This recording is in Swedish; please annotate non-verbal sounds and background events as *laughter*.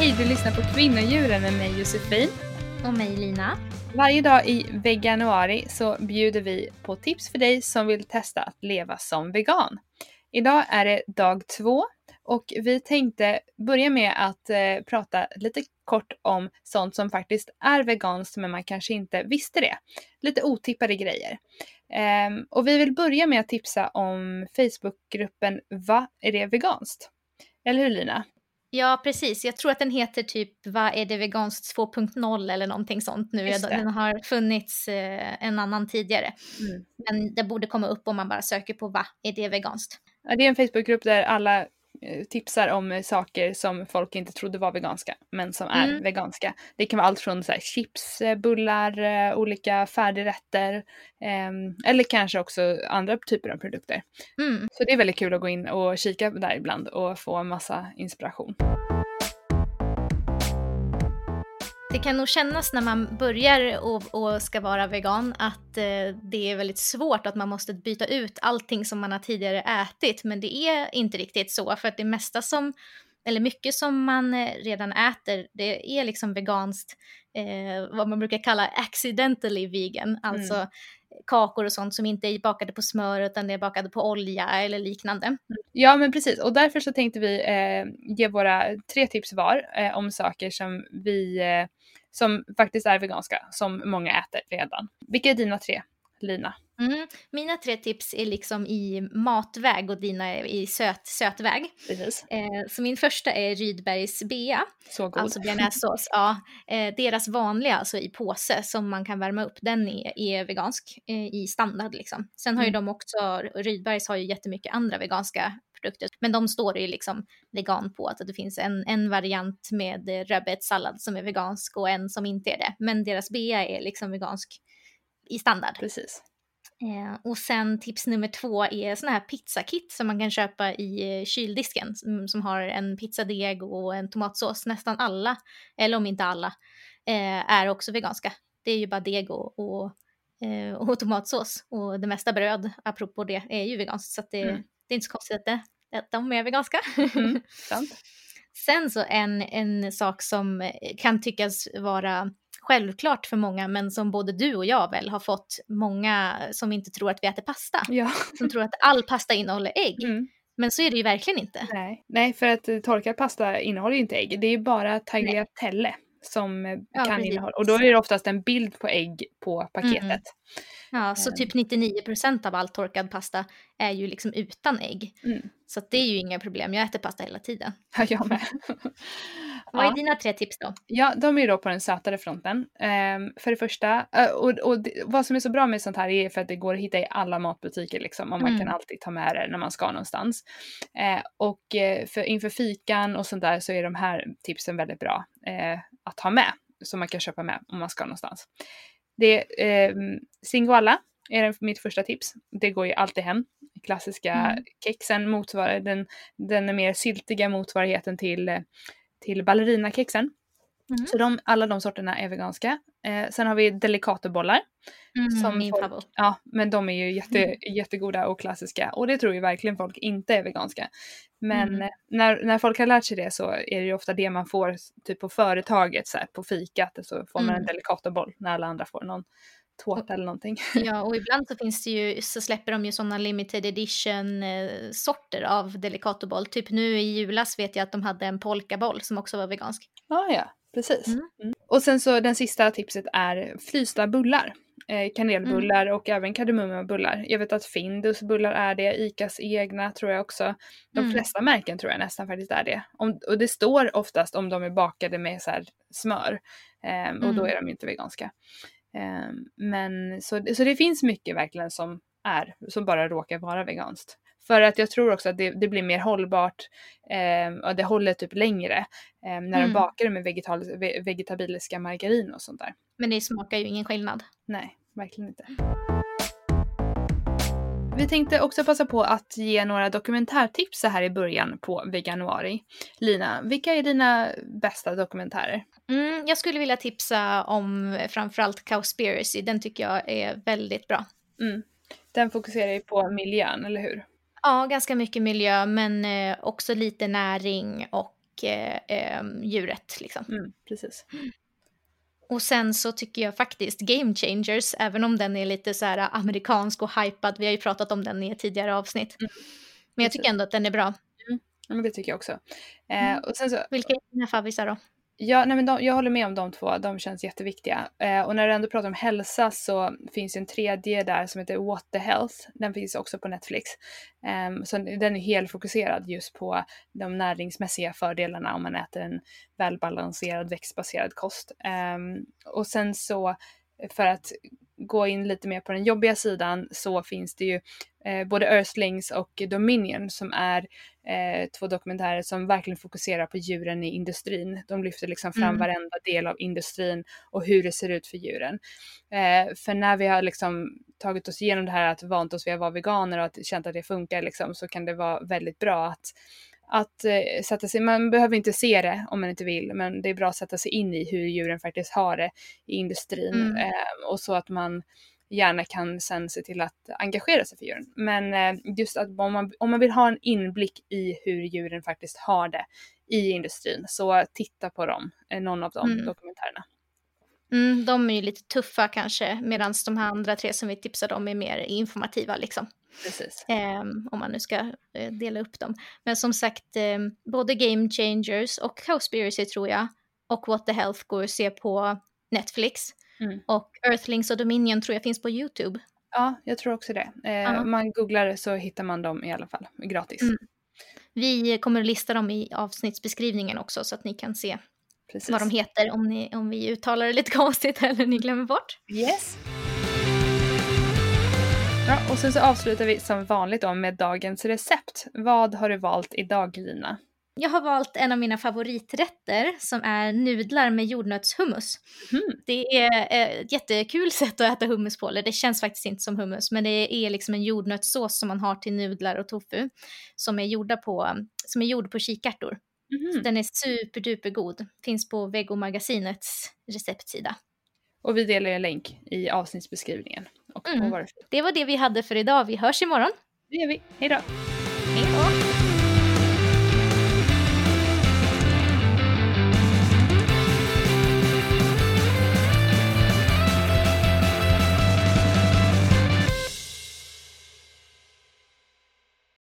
Hej, du lyssnar på Kvinnodjuren med mig Josefin. Och mig Lina. Varje dag i veganuari så bjuder vi på tips för dig som vill testa att leva som vegan. Idag är det dag två och vi tänkte börja med att eh, prata lite kort om sånt som faktiskt är veganskt men man kanske inte visste det. Lite otippade grejer. Um, och vi vill börja med att tipsa om Facebookgruppen Va är det veganskt? Eller hur Lina? Ja, precis. Jag tror att den heter typ Vad är det veganskt 2.0 eller någonting sånt nu. Den har funnits eh, en annan tidigare. Mm. Men det borde komma upp om man bara söker på Vad är det veganskt? Ja, det är en Facebookgrupp där alla tipsar om saker som folk inte trodde var veganska, men som är mm. veganska. Det kan vara allt från så chips, eh, bullar, eh, olika färdigrätter eh, eller kanske också andra typer av produkter. Mm. Så det är väldigt kul att gå in och kika där ibland och få massa inspiration. Det kan nog kännas när man börjar och, och ska vara vegan att eh, det är väldigt svårt att man måste byta ut allting som man har tidigare ätit. Men det är inte riktigt så för att det mesta som, eller mycket som man eh, redan äter, det är liksom veganskt, eh, vad man brukar kalla accidentally vegan. Alltså mm. kakor och sånt som inte är bakade på smör utan det är bakade på olja eller liknande. Ja men precis och därför så tänkte vi eh, ge våra tre tips var eh, om saker som vi eh, som faktiskt är veganska, som många äter redan. Vilka är dina tre, Lina? Mm. Mina tre tips är liksom i matväg och dina är i söt, sötväg. Eh, så min första är Rydbergs bea, så god. alltså bearnaisesås. ja, eh, deras vanliga, alltså i påse som man kan värma upp, den är, är vegansk eh, i standard liksom. Sen har mm. ju de också, Rydbergs har ju jättemycket andra veganska produkter. Men de står ju liksom vegan på, att det finns en, en variant med rödbetssallad som är vegansk och en som inte är det. Men deras bea är liksom vegansk i standard. Precis. Eh, och sen tips nummer två är sådana här pizzakit som man kan köpa i eh, kyldisken som, som, har en pizzadeg och en tomatsås. Nästan alla, eller om inte alla, eh, är också veganska. Det är ju bara deg och, och, eh, och tomatsås och det mesta bröd, apropå det, är ju veganskt. Så det, mm. det är inte så konstigt att, det, de är veganska. Mm, *laughs* Sen så en, en sak som eh, kan tyckas vara självklart för många men som både du och jag väl har fått många som inte tror att vi äter pasta. Ja. Som tror att all pasta innehåller ägg. Mm. Men så är det ju verkligen inte. Nej, Nej för att torkad pasta innehåller ju inte ägg. Det är ju bara tagliatelle som eh, ja, kan precis. innehålla. Och då är det oftast en bild på ägg på paketet. Mm. Ja, så typ 99% av all torkad pasta är ju liksom utan ägg. Mm. Så det är ju inga problem, jag äter pasta hela tiden. Ja, jag med. *laughs* Vad är dina tre tips då? Ja, de är då på den sötare fronten. Um, för det första, uh, och, och det, vad som är så bra med sånt här är för att det går att hitta i alla matbutiker liksom och man mm. kan alltid ta med det när man ska någonstans. Uh, och uh, för, inför fikan och sånt där så är de här tipsen väldigt bra att ha med. Som man kan köpa med om man ska någonstans. Det är um, Singoalla är mitt första tips. Det går ju alltid hem. Klassiska mm. kexen motsvarar den, den mer syltiga motsvarigheten till till ballerinakexen. Mm. Så de, alla de sorterna är veganska. Eh, sen har vi delicatobollar. Mm, som min favorit. Ja, men de är ju jätte, mm. jättegoda och klassiska och det tror ju verkligen folk inte är veganska. Men mm. när, när folk har lärt sig det så är det ju ofta det man får typ på företaget så här, på fikat så får man en mm. delicatoboll när alla andra får någon tårta eller någonting. *laughs* Ja, och ibland så finns det ju, så släpper de ju sådana limited edition eh, sorter av Delicatoboll. Typ nu i julas vet jag att de hade en polkaboll som också var vegansk. Ah, ja, precis. Mm. Mm. Och sen så den sista tipset är frysta bullar. Eh, kanelbullar mm. och även kardemummabullar. Jag vet att Findus bullar är det, Icas egna tror jag också. De mm. flesta märken tror jag nästan faktiskt är det. Om, och det står oftast om de är bakade med så smör. Eh, och då mm. är de inte veganska. Ehm, men så, så det finns mycket verkligen som är, som bara råkar vara veganskt. För att jag tror också att det, det blir mer hållbart eh, och det håller typ längre eh, när mm. de bakar det med vegetal, vegetabiliska margarin och sånt där. Men det smakar ju ingen skillnad. Nej, verkligen inte. Vi tänkte också passa på att ge några dokumentärtips så här i början på veganuari. Lina, vilka är dina bästa dokumentärer? Mm, jag skulle vilja tipsa om framförallt Cowspiracy, den tycker jag är väldigt bra. Mm. Den fokuserar ju på miljön, eller hur? Ja, ganska mycket miljö men eh, också lite näring och eh, eh, djuret. Liksom. Mm, precis. Och sen så tycker jag faktiskt Game Changers, även om den är lite så här amerikansk och hypad, vi har ju pratat om den i ett tidigare avsnitt. Mm. Men jag tycker ändå att den är bra. Mm. Ja, men det tycker jag också. Eh, mm. och sen så, Vilka är dina favvisar då? Ja, nej men de, jag håller med om de två, de känns jätteviktiga. Eh, och när du ändå pratar om hälsa så finns en tredje där som heter What the Health. Den finns också på Netflix. Eh, så den är helt fokuserad just på de näringsmässiga fördelarna om man äter en välbalanserad växtbaserad kost. Eh, och sen så för att gå in lite mer på den jobbiga sidan så finns det ju eh, både Earthlings och Dominion som är eh, två dokumentärer som verkligen fokuserar på djuren i industrin. De lyfter liksom fram mm. varenda del av industrin och hur det ser ut för djuren. Eh, för när vi har liksom tagit oss igenom det här att vant oss vid att vara veganer och att känt att det funkar liksom, så kan det vara väldigt bra att att eh, sätta sig, man behöver inte se det om man inte vill, men det är bra att sätta sig in i hur djuren faktiskt har det i industrin mm. eh, och så att man gärna kan sen se till att engagera sig för djuren. Men eh, just att om man, om man vill ha en inblick i hur djuren faktiskt har det i industrin så titta på dem, eh, någon av de mm. dokumentärerna. Mm, de är ju lite tuffa kanske, medan de här andra tre som vi tipsade om är mer informativa liksom. Precis. Eh, om man nu ska eh, dela upp dem. Men som sagt, eh, både Game Changers och Cowspiracy tror jag, och What the Health går att se på Netflix. Mm. Och Earthlings och Dominion tror jag finns på YouTube. Ja, jag tror också det. Eh, Om man googlar så hittar man dem i alla fall, gratis. Mm. Vi kommer att lista dem i avsnittsbeskrivningen också så att ni kan se Precis. vad de heter om, ni, om vi uttalar det lite *laughs* konstigt eller ni glömmer bort. Yes. Ja, och sen så avslutar vi som vanligt då med dagens recept. Vad har du valt idag Lina? Jag har valt en av mina favoriträtter som är nudlar med jordnötshummus. Mm. Det är ett jättekul *laughs* sätt att äta hummus på, eller det känns faktiskt inte som hummus, men det är liksom en jordnötssås som man har till nudlar och tofu som är, gjorda på, som är gjord på kikärtor. Mm. den är superduper god. Finns på Vegomagasinets receptsida. Och vi delar en länk i avsnittsbeskrivningen. Och mm. Det var det vi hade för idag. Vi hörs imorgon. Det gör vi. Hej då. Hej då.